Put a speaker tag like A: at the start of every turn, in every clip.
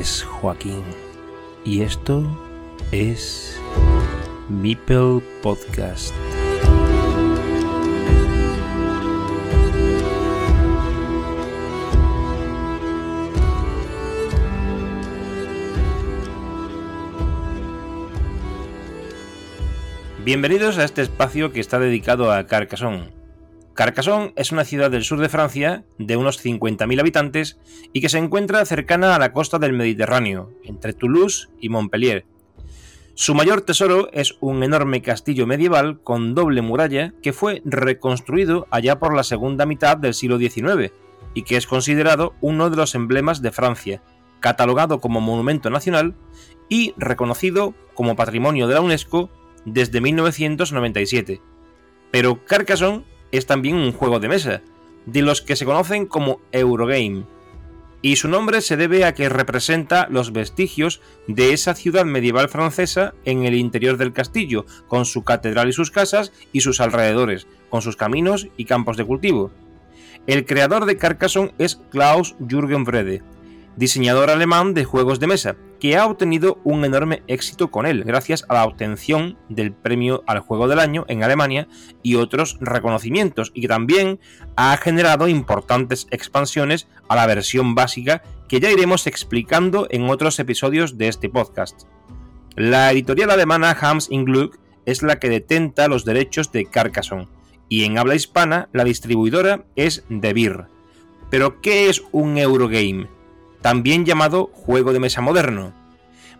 A: Es Joaquín y esto es Meeple Podcast. Bienvenidos a este espacio que está dedicado a Carcassonne. Carcassonne es una ciudad del sur de Francia de unos 50.000 habitantes y que se encuentra cercana a la costa del Mediterráneo, entre Toulouse y Montpellier. Su mayor tesoro es un enorme castillo medieval con doble muralla que fue reconstruido allá por la segunda mitad del siglo XIX y que es considerado uno de los emblemas de Francia, catalogado como monumento nacional y reconocido como patrimonio de la UNESCO desde 1997. Pero Carcassonne es también un juego de mesa, de los que se conocen como Eurogame, y su nombre se debe a que representa los vestigios de esa ciudad medieval francesa en el interior del castillo, con su catedral y sus casas y sus alrededores, con sus caminos y campos de cultivo. El creador de Carcassonne es Klaus Jürgen Frede, diseñador alemán de juegos de mesa, que ha obtenido un enorme éxito con él, gracias a la obtención del premio al juego del año en Alemania y otros reconocimientos, y que también ha generado importantes expansiones a la versión básica que ya iremos explicando en otros episodios de este podcast. La editorial alemana Hams Glück es la que detenta los derechos de Carcassonne, y en habla hispana la distribuidora es De Beer. Pero, ¿qué es un Eurogame? También llamado juego de mesa moderno,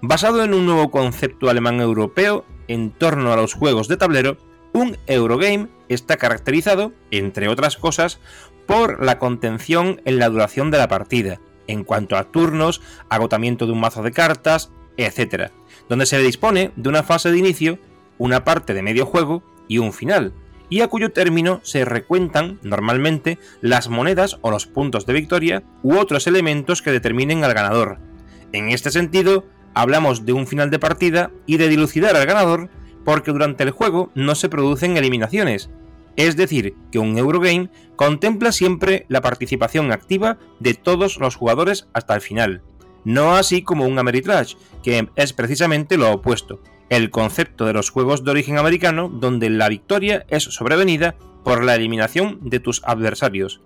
A: basado en un nuevo concepto alemán europeo en torno a los juegos de tablero, un Eurogame está caracterizado, entre otras cosas, por la contención en la duración de la partida, en cuanto a turnos, agotamiento de un mazo de cartas, etc., donde se dispone de una fase de inicio, una parte de medio juego y un final, y a cuyo término se recuentan normalmente las monedas o los puntos de victoria u otros elementos que determinen al ganador. En este sentido, hablamos de un final de partida y de dilucidar al ganador porque durante el juego no se producen eliminaciones, es decir, que un Eurogame contempla siempre la participación activa de todos los jugadores hasta el final, no así como un Ameritrash, que es precisamente lo opuesto, el concepto de los juegos de origen americano donde la victoria es sobrevenida por la eliminación de tus adversarios.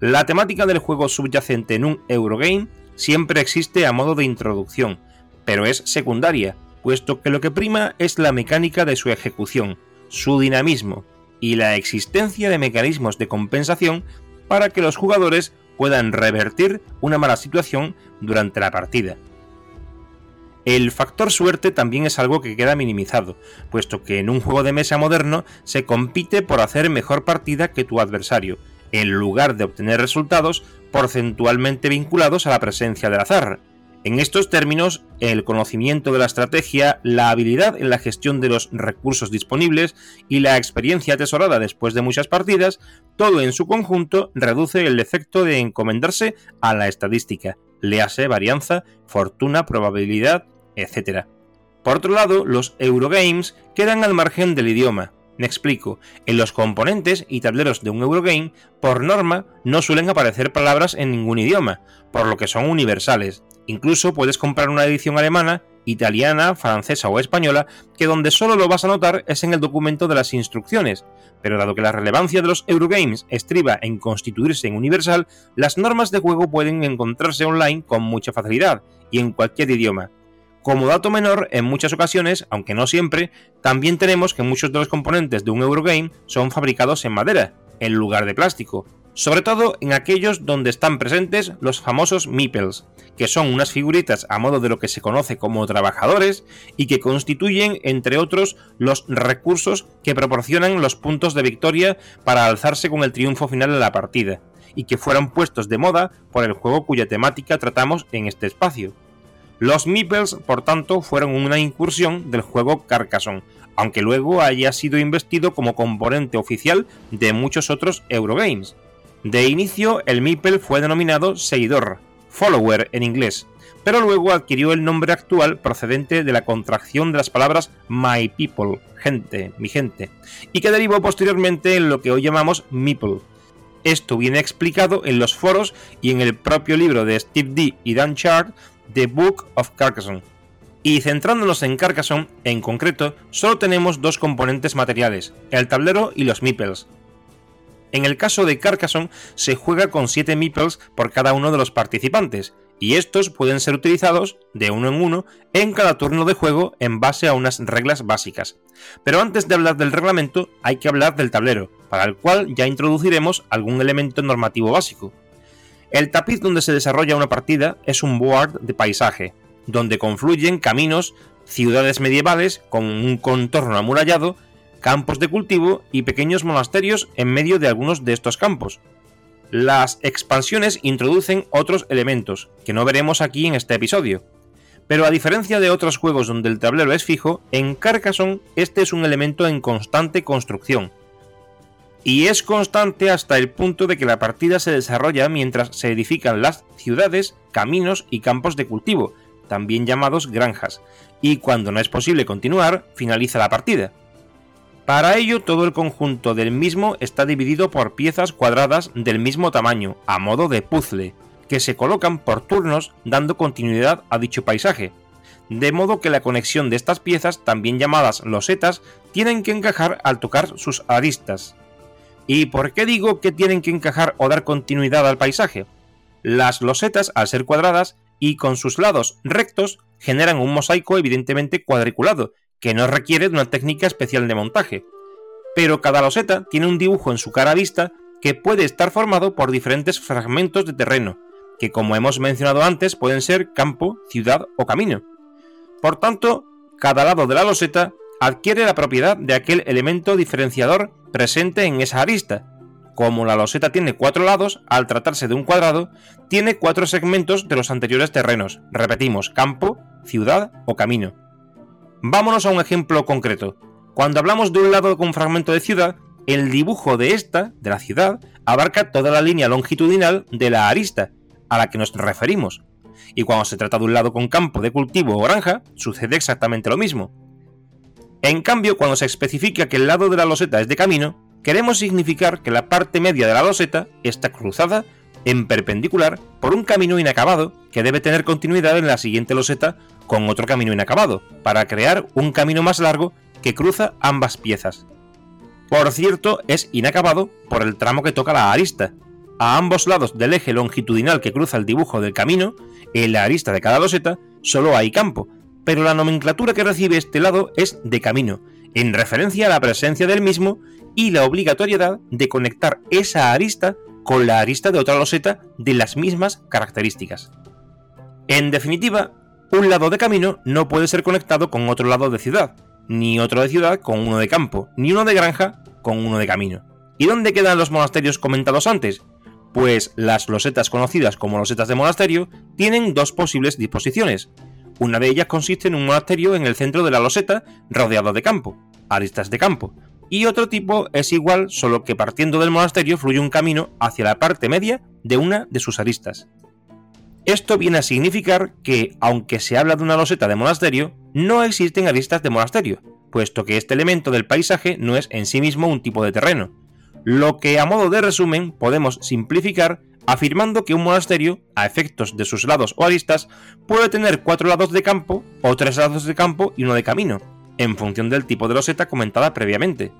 A: La temática del juego subyacente en un Eurogame siempre existe a modo de introducción, pero es secundaria, puesto que lo que prima es la mecánica de su ejecución, su dinamismo y la existencia de mecanismos de compensación para que los jugadores puedan revertir una mala situación durante la partida. El factor suerte también es algo que queda minimizado, puesto que en un juego de mesa moderno se compite por hacer mejor partida que tu adversario, en lugar de obtener resultados porcentualmente vinculados a la presencia del azar. En estos términos, el conocimiento de la estrategia, la habilidad en la gestión de los recursos disponibles y la experiencia atesorada después de muchas partidas, todo en su conjunto reduce el efecto de encomendarse a la estadística, léase varianza, fortuna, probabilidad, etc. Por otro lado, los Eurogames quedan al margen del idioma. Me explico, en los componentes y tableros de un Eurogame, por norma, no suelen aparecer palabras en ningún idioma, por lo que son universales. Incluso puedes comprar una edición alemana, italiana, francesa o española, que donde solo lo vas a notar es en el documento de las instrucciones, pero dado que la relevancia de los Eurogames estriba en constituirse en universal, las normas de juego pueden encontrarse online con mucha facilidad y en cualquier idioma, como dato menor, en muchas ocasiones, aunque no siempre, también tenemos que muchos de los componentes de un Eurogame son fabricados en madera, en lugar de plástico, sobre todo en aquellos donde están presentes los famosos meeples, que son unas figuritas a modo de lo que se conoce como trabajadores y que constituyen, entre otros, los recursos que proporcionan los puntos de victoria para alzarse con el triunfo final de la partida, y que fueron puestos de moda por el juego cuya temática tratamos en este espacio. Los Meeples, por tanto, fueron una incursión del juego Carcassonne, aunque luego haya sido investido como componente oficial de muchos otros Eurogames. De inicio, el Meeple fue denominado Seguidor, Follower en inglés, pero luego adquirió el nombre actual procedente de la contracción de las palabras My People, gente, mi gente, y que derivó posteriormente en lo que hoy llamamos Meeple. Esto viene explicado en los foros y en el propio libro de Steve D. y Dan Chart, The Book of Carcassonne. Y centrándonos en Carcassonne, en concreto, solo tenemos dos componentes materiales, el tablero y los meeples. En el caso de Carcassonne se juega con 7 meeples por cada uno de los participantes, y estos pueden ser utilizados de uno en uno en cada turno de juego en base a unas reglas básicas. Pero antes de hablar del reglamento hay que hablar del tablero, para el cual ya introduciremos algún elemento normativo básico. El tapiz donde se desarrolla una partida es un board de paisaje, donde confluyen caminos, ciudades medievales con un contorno amurallado, campos de cultivo y pequeños monasterios en medio de algunos de estos campos. Las expansiones introducen otros elementos, que no veremos aquí en este episodio. Pero a diferencia de otros juegos donde el tablero es fijo, en Carcassonne este es un elemento en constante construcción. Y es constante hasta el punto de que la partida se desarrolla mientras se edifican las ciudades, caminos y campos de cultivo, también llamados granjas, y cuando no es posible continuar, finaliza la partida. Para ello, todo el conjunto del mismo está dividido por piezas cuadradas del mismo tamaño, a modo de puzzle, que se colocan por turnos dando continuidad a dicho paisaje, de modo que la conexión de estas piezas, también llamadas losetas, tienen que encajar al tocar sus aristas. ¿Y por qué digo que tienen que encajar o dar continuidad al paisaje? Las losetas, al ser cuadradas, y con sus lados rectos generan un mosaico evidentemente cuadriculado, que no requiere de una técnica especial de montaje. Pero cada loseta tiene un dibujo en su cara vista que puede estar formado por diferentes fragmentos de terreno, que como hemos mencionado antes pueden ser campo, ciudad o camino. Por tanto, cada lado de la loseta adquiere la propiedad de aquel elemento diferenciador presente en esa arista, como la loseta tiene cuatro lados, al tratarse de un cuadrado, tiene cuatro segmentos de los anteriores terrenos. Repetimos, campo, ciudad o camino. Vámonos a un ejemplo concreto. Cuando hablamos de un lado con fragmento de ciudad, el dibujo de esta, de la ciudad, abarca toda la línea longitudinal de la arista a la que nos referimos. Y cuando se trata de un lado con campo de cultivo o granja, sucede exactamente lo mismo. En cambio, cuando se especifica que el lado de la loseta es de camino, queremos significar que la parte media de la loseta está cruzada en perpendicular por un camino inacabado que debe tener continuidad en la siguiente loseta con otro camino inacabado, para crear un camino más largo que cruza ambas piezas. Por cierto, es inacabado por el tramo que toca la arista. A ambos lados del eje longitudinal que cruza el dibujo del camino, en la arista de cada loseta, solo hay campo, pero la nomenclatura que recibe este lado es de camino, en referencia a la presencia del mismo y la obligatoriedad de conectar esa arista con la arista de otra loseta de las mismas características. En definitiva, un lado de camino no puede ser conectado con otro lado de ciudad, ni otro de ciudad con uno de campo, ni uno de granja con uno de camino. ¿Y dónde quedan los monasterios comentados antes? Pues las losetas conocidas como losetas de monasterio tienen dos posibles disposiciones. Una de ellas consiste en un monasterio en el centro de la loseta rodeado de campo, aristas de campo, y otro tipo es igual, solo que partiendo del monasterio fluye un camino hacia la parte media de una de sus aristas. Esto viene a significar que, aunque se habla de una loseta de monasterio, no existen aristas de monasterio, puesto que este elemento del paisaje no es en sí mismo un tipo de terreno, lo que a modo de resumen podemos simplificar afirmando que un monasterio, a efectos de sus lados o aristas, puede tener cuatro lados de campo o tres lados de campo y uno de camino, en función del tipo de loseta comentada previamente.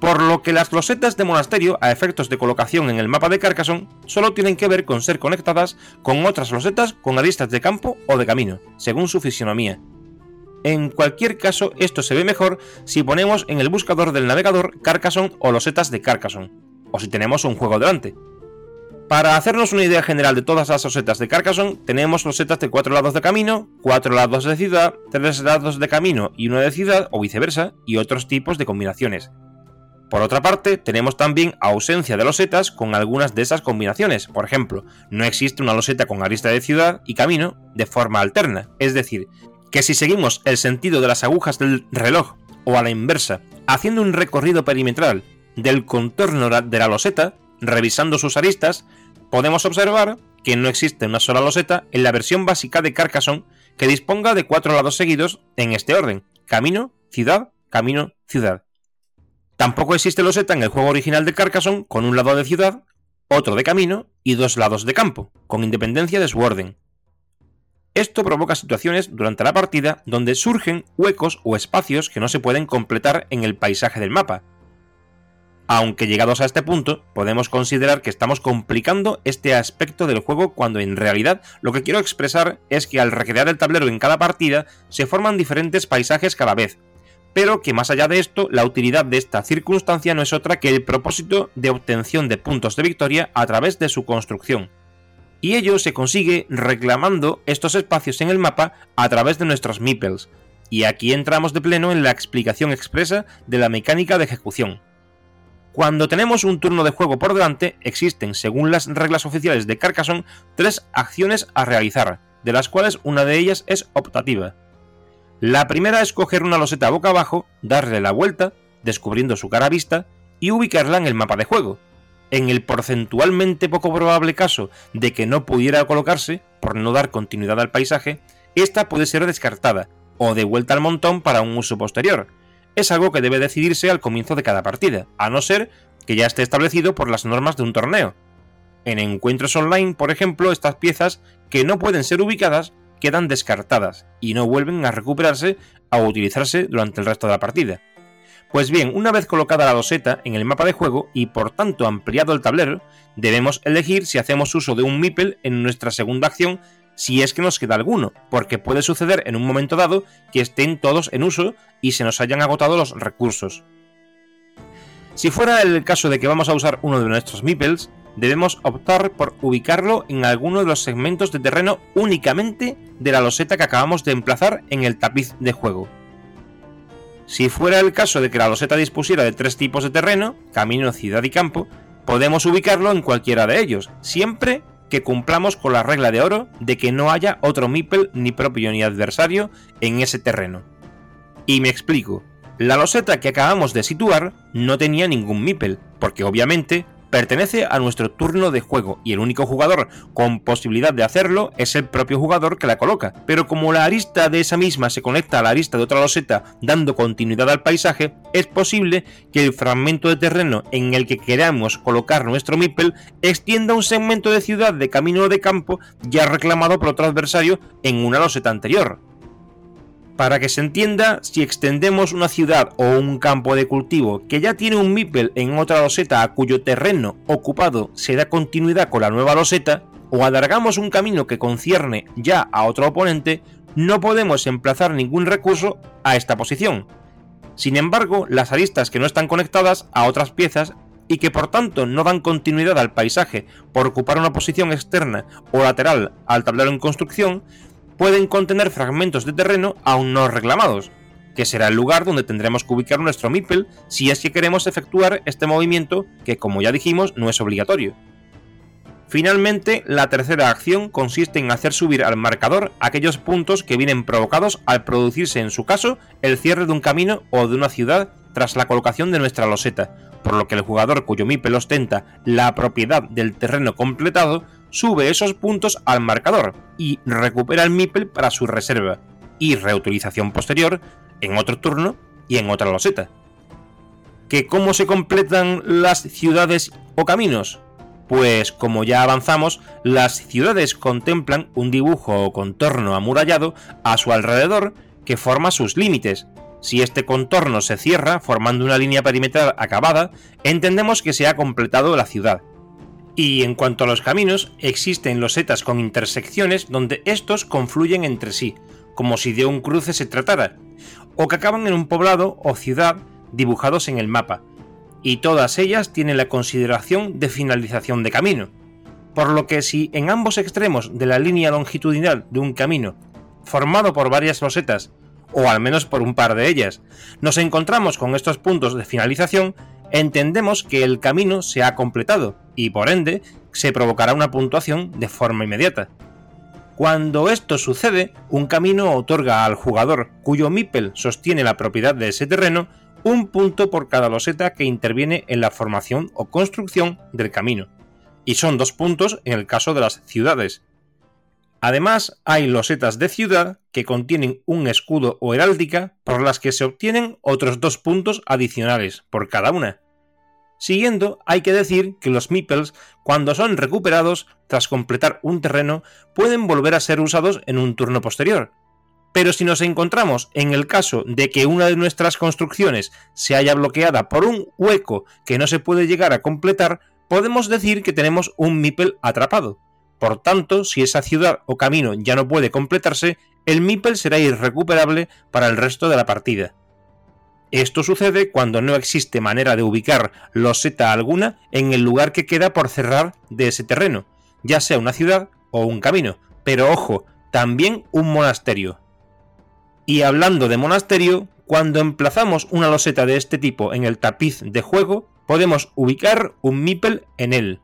A: Por lo que las losetas de monasterio, a efectos de colocación en el mapa de Carcassonne, solo tienen que ver con ser conectadas con otras losetas con aristas de campo o de camino, según su fisionomía. En cualquier caso, esto se ve mejor si ponemos en el buscador del navegador Carcassonne o losetas de Carcassonne, o si tenemos un juego delante. Para hacernos una idea general de todas las losetas de Carcassonne, tenemos losetas de 4 lados de camino, 4 lados de ciudad, 3 lados de camino y 1 de ciudad, o viceversa, y otros tipos de combinaciones. Por otra parte, tenemos también ausencia de losetas con algunas de esas combinaciones. Por ejemplo, no existe una loseta con arista de ciudad y camino de forma alterna, es decir, que si seguimos el sentido de las agujas del reloj o a la inversa, haciendo un recorrido perimetral del contorno de la loseta, revisando sus aristas, podemos observar que no existe una sola loseta en la versión básica de Carcassonne que disponga de cuatro lados seguidos en este orden, camino, ciudad, camino, ciudad. Tampoco existe loseta en el juego original de Carcassonne con un lado de ciudad, otro de camino y dos lados de campo, con independencia de su orden. Esto provoca situaciones durante la partida donde surgen huecos o espacios que no se pueden completar en el paisaje del mapa. Aunque llegados a este punto, podemos considerar que estamos complicando este aspecto del juego cuando en realidad lo que quiero expresar es que al recrear el tablero en cada partida se forman diferentes paisajes cada vez, pero que más allá de esto, la utilidad de esta circunstancia no es otra que el propósito de obtención de puntos de victoria a través de su construcción. Y ello se consigue reclamando estos espacios en el mapa a través de nuestros meeples, y aquí entramos de pleno en la explicación expresa de la mecánica de ejecución. Cuando tenemos un turno de juego por delante, existen, según las reglas oficiales de Carcassonne, tres acciones a realizar, de las cuales una de ellas es optativa. La primera es coger una loseta boca abajo, darle la vuelta, descubriendo su cara vista, y ubicarla en el mapa de juego. En el porcentualmente poco probable caso de que no pudiera colocarse, por no dar continuidad al paisaje, esta puede ser descartada, o devuelta al montón para un uso posterior. Es algo que debe decidirse al comienzo de cada partida, a no ser que ya esté establecido por las normas de un torneo. En encuentros online, por ejemplo, estas piezas que no pueden ser ubicadas quedan descartadas y no vuelven a recuperarse o utilizarse durante el resto de la partida. Pues bien, una vez colocada la loseta en el mapa de juego y por tanto ampliado el tablero, debemos elegir si hacemos uso de un meeple en nuestra segunda acción si es que nos queda alguno, porque puede suceder en un momento dado que estén todos en uso y se nos hayan agotado los recursos. Si fuera el caso de que vamos a usar uno de nuestros meeples, debemos optar por ubicarlo en alguno de los segmentos de terreno únicamente de la loseta que acabamos de emplazar en el tapiz de juego. Si fuera el caso de que la loseta dispusiera de tres tipos de terreno, camino, ciudad y campo, podemos ubicarlo en cualquiera de ellos, siempre que cumplamos con la regla de oro de que no haya otro meeple ni propio ni adversario en ese terreno. Y me explico. La loseta que acabamos de situar no tenía ningún meeple, porque obviamente pertenece a nuestro turno de juego y el único jugador con posibilidad de hacerlo es el propio jugador que la coloca. Pero como la arista de esa misma se conecta a la arista de otra loseta dando continuidad al paisaje, es posible que el fragmento de terreno en el que queramos colocar nuestro meeple extienda un segmento de ciudad de camino o de campo ya reclamado por otro adversario en una loseta anterior. Para que se entienda, si extendemos una ciudad o un campo de cultivo que ya tiene un meeple en otra loseta a cuyo terreno ocupado se da continuidad con la nueva loseta, o alargamos un camino que concierne ya a otro oponente, no podemos emplazar ningún recurso a esta posición. Sin embargo, las aristas que no están conectadas a otras piezas y que por tanto no dan continuidad al paisaje por ocupar una posición externa o lateral al tablero en construcción, pueden contener fragmentos de terreno aún no reclamados, que será el lugar donde tendremos que ubicar nuestro meeple si es que queremos efectuar este movimiento que, como ya dijimos, no es obligatorio. Finalmente, la tercera acción consiste en hacer subir al marcador aquellos puntos que vienen provocados al producirse, en su caso, el cierre de un camino o de una ciudad tras la colocación de nuestra loseta, por lo que el jugador cuyo MIPEL ostenta la propiedad del terreno completado sube esos puntos al marcador y recupera el MIPEL para su reserva y reutilización posterior en otro turno y en otra loseta. ¿Que cómo se completan las ciudades o caminos? Pues como ya avanzamos, las ciudades contemplan un dibujo o contorno amurallado a su alrededor que forma sus límites. Si este contorno se cierra formando una línea perimetral acabada, entendemos que se ha completado la ciudad. Y en cuanto a los caminos, existen losetas con intersecciones donde estos confluyen entre sí, como si de un cruce se tratara, o que acaban en un poblado o ciudad dibujados en el mapa, y todas ellas tienen la consideración de finalización de camino. Por lo que si en ambos extremos de la línea longitudinal de un camino, formado por varias losetas, o al menos por un par de ellas, nos encontramos con estos puntos de finalización, entendemos que el camino se ha completado y por ende se provocará una puntuación de forma inmediata. Cuando esto sucede, un camino otorga al jugador cuyo MIPEL sostiene la propiedad de ese terreno un punto por cada loseta que interviene en la formación o construcción del camino, y son dos puntos en el caso de las ciudades. Además, hay losetas de ciudad que contienen un escudo o heráldica por las que se obtienen otros dos puntos adicionales por cada una. Siguiendo, hay que decir que los meeples, cuando son recuperados tras completar un terreno, pueden volver a ser usados en un turno posterior. Pero si nos encontramos en el caso de que una de nuestras construcciones se haya bloqueada por un hueco que no se puede llegar a completar, podemos decir que tenemos un meeple atrapado. Por tanto, si esa ciudad o camino ya no puede completarse, el meeple será irrecuperable para el resto de la partida. Esto sucede cuando no existe manera de ubicar loseta alguna en el lugar que queda por cerrar de ese terreno, ya sea una ciudad o un camino, pero ojo, también un monasterio. Y hablando de monasterio, cuando emplazamos una loseta de este tipo en el tapiz de juego, podemos ubicar un meeple en él.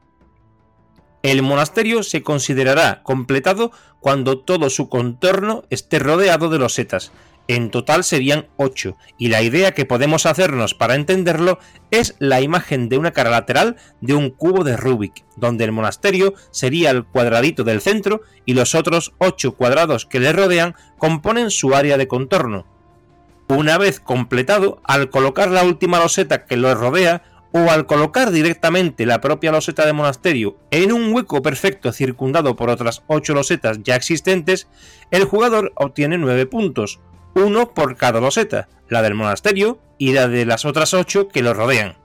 A: El monasterio se considerará completado cuando todo su contorno esté rodeado de losetas, en total serían 8, y la idea que podemos hacernos para entenderlo es la imagen de una cara lateral de un cubo de Rubik, donde el monasterio sería el cuadradito del centro y los otros 8 cuadrados que le rodean componen su área de contorno. Una vez completado, al colocar la última loseta que lo rodea, o al colocar directamente la propia loseta de monasterio en un hueco perfecto circundado por otras 8 losetas ya existentes, el jugador obtiene 9 puntos, uno por cada loseta, la del monasterio y la de las otras ocho que lo rodean.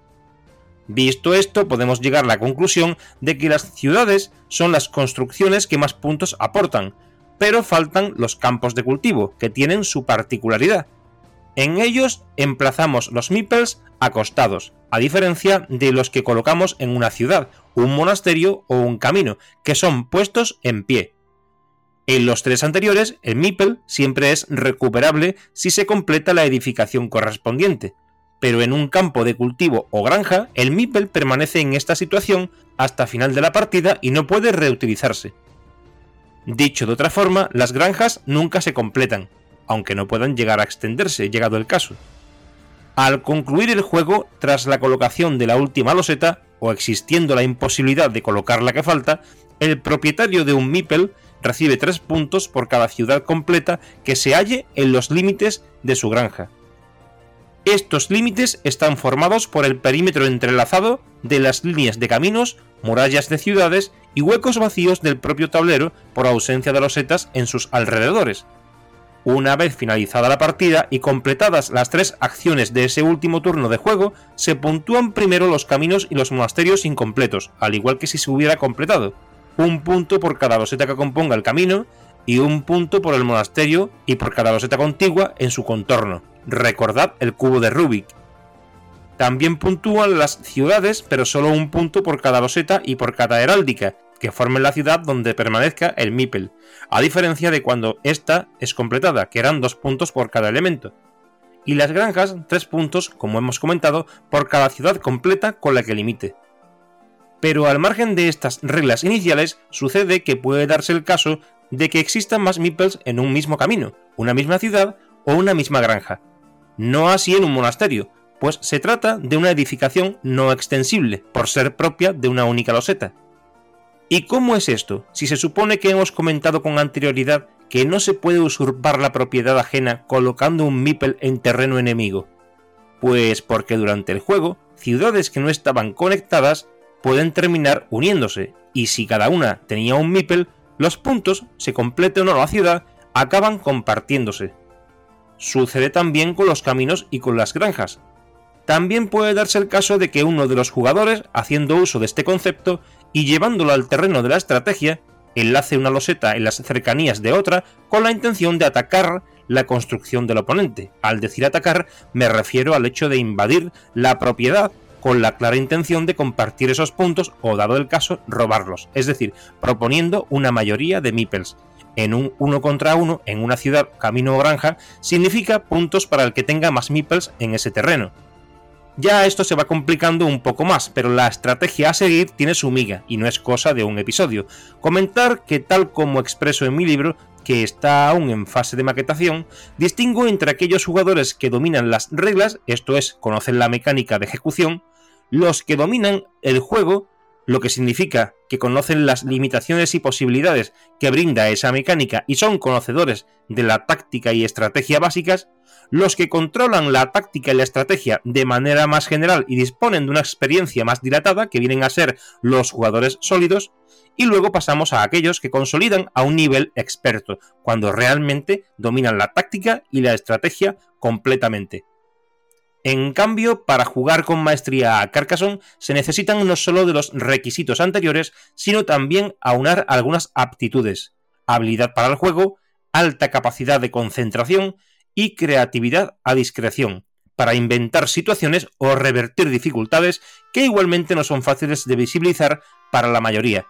A: Visto esto, podemos llegar a la conclusión de que las ciudades son las construcciones que más puntos aportan, pero faltan los campos de cultivo, que tienen su particularidad. En ellos emplazamos los meeples acostados, a diferencia de los que colocamos en una ciudad, un monasterio o un camino, que son puestos en pie. En los tres anteriores, el meeple siempre es recuperable si se completa la edificación correspondiente, pero en un campo de cultivo o granja, el meeple permanece en esta situación hasta final de la partida y no puede reutilizarse. Dicho de otra forma, las granjas nunca se completan, aunque no puedan llegar a extenderse, llegado el caso. Al concluir el juego, tras la colocación de la última loseta, o existiendo la imposibilidad de colocar la que falta, el propietario de un meeple recibe 3 puntos por cada ciudad completa que se halle en los límites de su granja. Estos límites están formados por el perímetro entrelazado de las líneas de caminos, murallas de ciudades y huecos vacíos del propio tablero por ausencia de losetas en sus alrededores. Una vez finalizada la partida y completadas las tres acciones de ese último turno de juego, se puntúan primero los caminos y los monasterios incompletos, al igual que si se hubiera completado, un punto por cada loseta que componga el camino y un punto por el monasterio y por cada loseta contigua en su contorno. Recordad el cubo de Rubik. También puntúan las ciudades, pero solo un punto por cada loseta y por cada heráldica, que formen la ciudad donde permanezca el Mipel, a diferencia de cuando esta es completada, que eran dos puntos por cada elemento. Y las granjas, tres puntos, como hemos comentado, por cada ciudad completa con la que limite. Pero al margen de estas reglas iniciales, sucede que puede darse el caso de que existan más meeples en un mismo camino, una misma ciudad o una misma granja. No así en un monasterio, pues se trata de una edificación no extensible, por ser propia de una única loseta. ¿Y cómo es esto? Si se supone que hemos comentado con anterioridad que no se puede usurpar la propiedad ajena colocando un meeple en terreno enemigo. Pues porque durante el juego, ciudades que no estaban conectadas pueden terminar uniéndose, y si cada una tenía un meeple, los puntos, se complete o no la ciudad, acaban compartiéndose. Sucede también con los caminos y con las granjas. También puede darse el caso de que uno de los jugadores, haciendo uso de este concepto y llevándolo al terreno de la estrategia, enlace una loseta en las cercanías de otra con la intención de atacar la construcción del oponente. Al decir atacar, me refiero al hecho de invadir la propiedad con la clara intención de compartir esos puntos o, dado el caso, robarlos, es decir, proponiendo una mayoría de meeples. En un uno contra uno, en una ciudad, camino o granja, significa puntos para el que tenga más meeples en ese terreno. Ya esto se va complicando un poco más, pero la estrategia a seguir tiene su miga, y no es cosa de un episodio. Comentar que tal como expreso en mi libro, que está aún en fase de maquetación, distingo entre aquellos jugadores que dominan las reglas, esto es, conocen la mecánica de ejecución, los que dominan el juego, lo que significa que conocen las limitaciones y posibilidades que brinda esa mecánica y son conocedores de la táctica y estrategia básicas, los que controlan la táctica y la estrategia de manera más general y disponen de una experiencia más dilatada, que vienen a ser los jugadores sólidos, y luego pasamos a aquellos que consolidan a un nivel experto, cuando realmente dominan la táctica y la estrategia completamente. En cambio, para jugar con maestría a Carcassonne se necesitan no solo de los requisitos anteriores, sino también aunar algunas aptitudes, habilidad para el juego, alta capacidad de concentración y creatividad a discreción, para inventar situaciones o revertir dificultades que igualmente no son fáciles de visibilizar para la mayoría.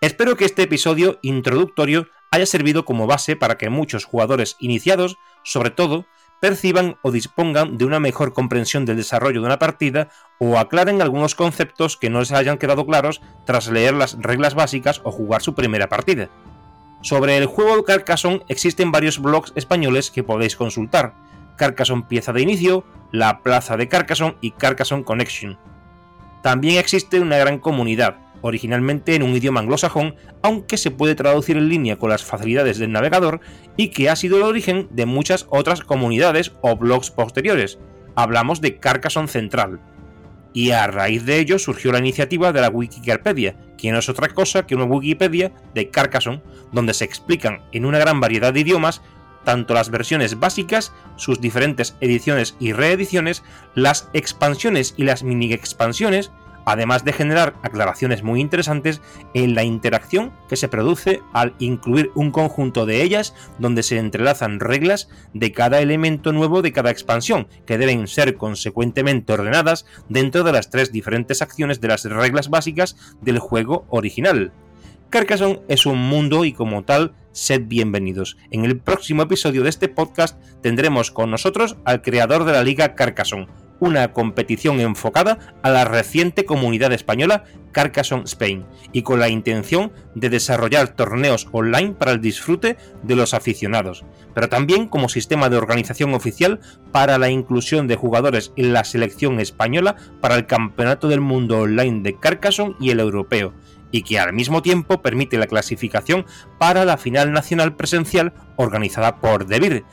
A: Espero que este episodio introductorio haya servido como base para que muchos jugadores iniciados, sobre todo, perciban o dispongan de una mejor comprensión del desarrollo de una partida o aclaren algunos conceptos que no les hayan quedado claros tras leer las reglas básicas o jugar su primera partida. Sobre el juego de Carcassonne existen varios blogs españoles que podéis consultar. Carcassonne Pieza de Inicio, La Plaza de Carcassonne y Carcassonne Connection. También existe una gran comunidad, originalmente en un idioma anglosajón, aunque se puede traducir en línea con las facilidades del navegador y que ha sido el origen de muchas otras comunidades o blogs posteriores. Hablamos de Carcassonne Central. Y a raíz de ello surgió la iniciativa de la Wikipedia, que no es otra cosa que una Wikipedia de Carcassonne, donde se explican en una gran variedad de idiomas tanto las versiones básicas, sus diferentes ediciones y reediciones, las expansiones y las mini expansiones, además de generar aclaraciones muy interesantes en la interacción que se produce al incluir un conjunto de ellas donde se entrelazan reglas de cada elemento nuevo de cada expansión, que deben ser consecuentemente ordenadas dentro de las tres diferentes acciones de las reglas básicas del juego original. Carcassonne es un mundo y como tal, sed bienvenidos. En el próximo episodio de este podcast tendremos con nosotros al creador de la liga Carcassonne, una competición enfocada a la reciente comunidad española Carcassonne Spain y con la intención de desarrollar torneos online para el disfrute de los aficionados, pero también como sistema de organización oficial para la inclusión de jugadores en la selección española para el Campeonato del Mundo Online de Carcassonne y el Europeo, y que al mismo tiempo permite la clasificación para la final nacional presencial organizada por DeVir,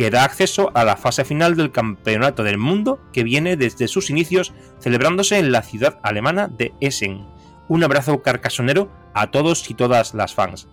A: que da acceso a la fase final del Campeonato del Mundo que viene desde sus inicios celebrándose en la ciudad alemana de Essen. Un abrazo carcasonero a todos y todas las fans.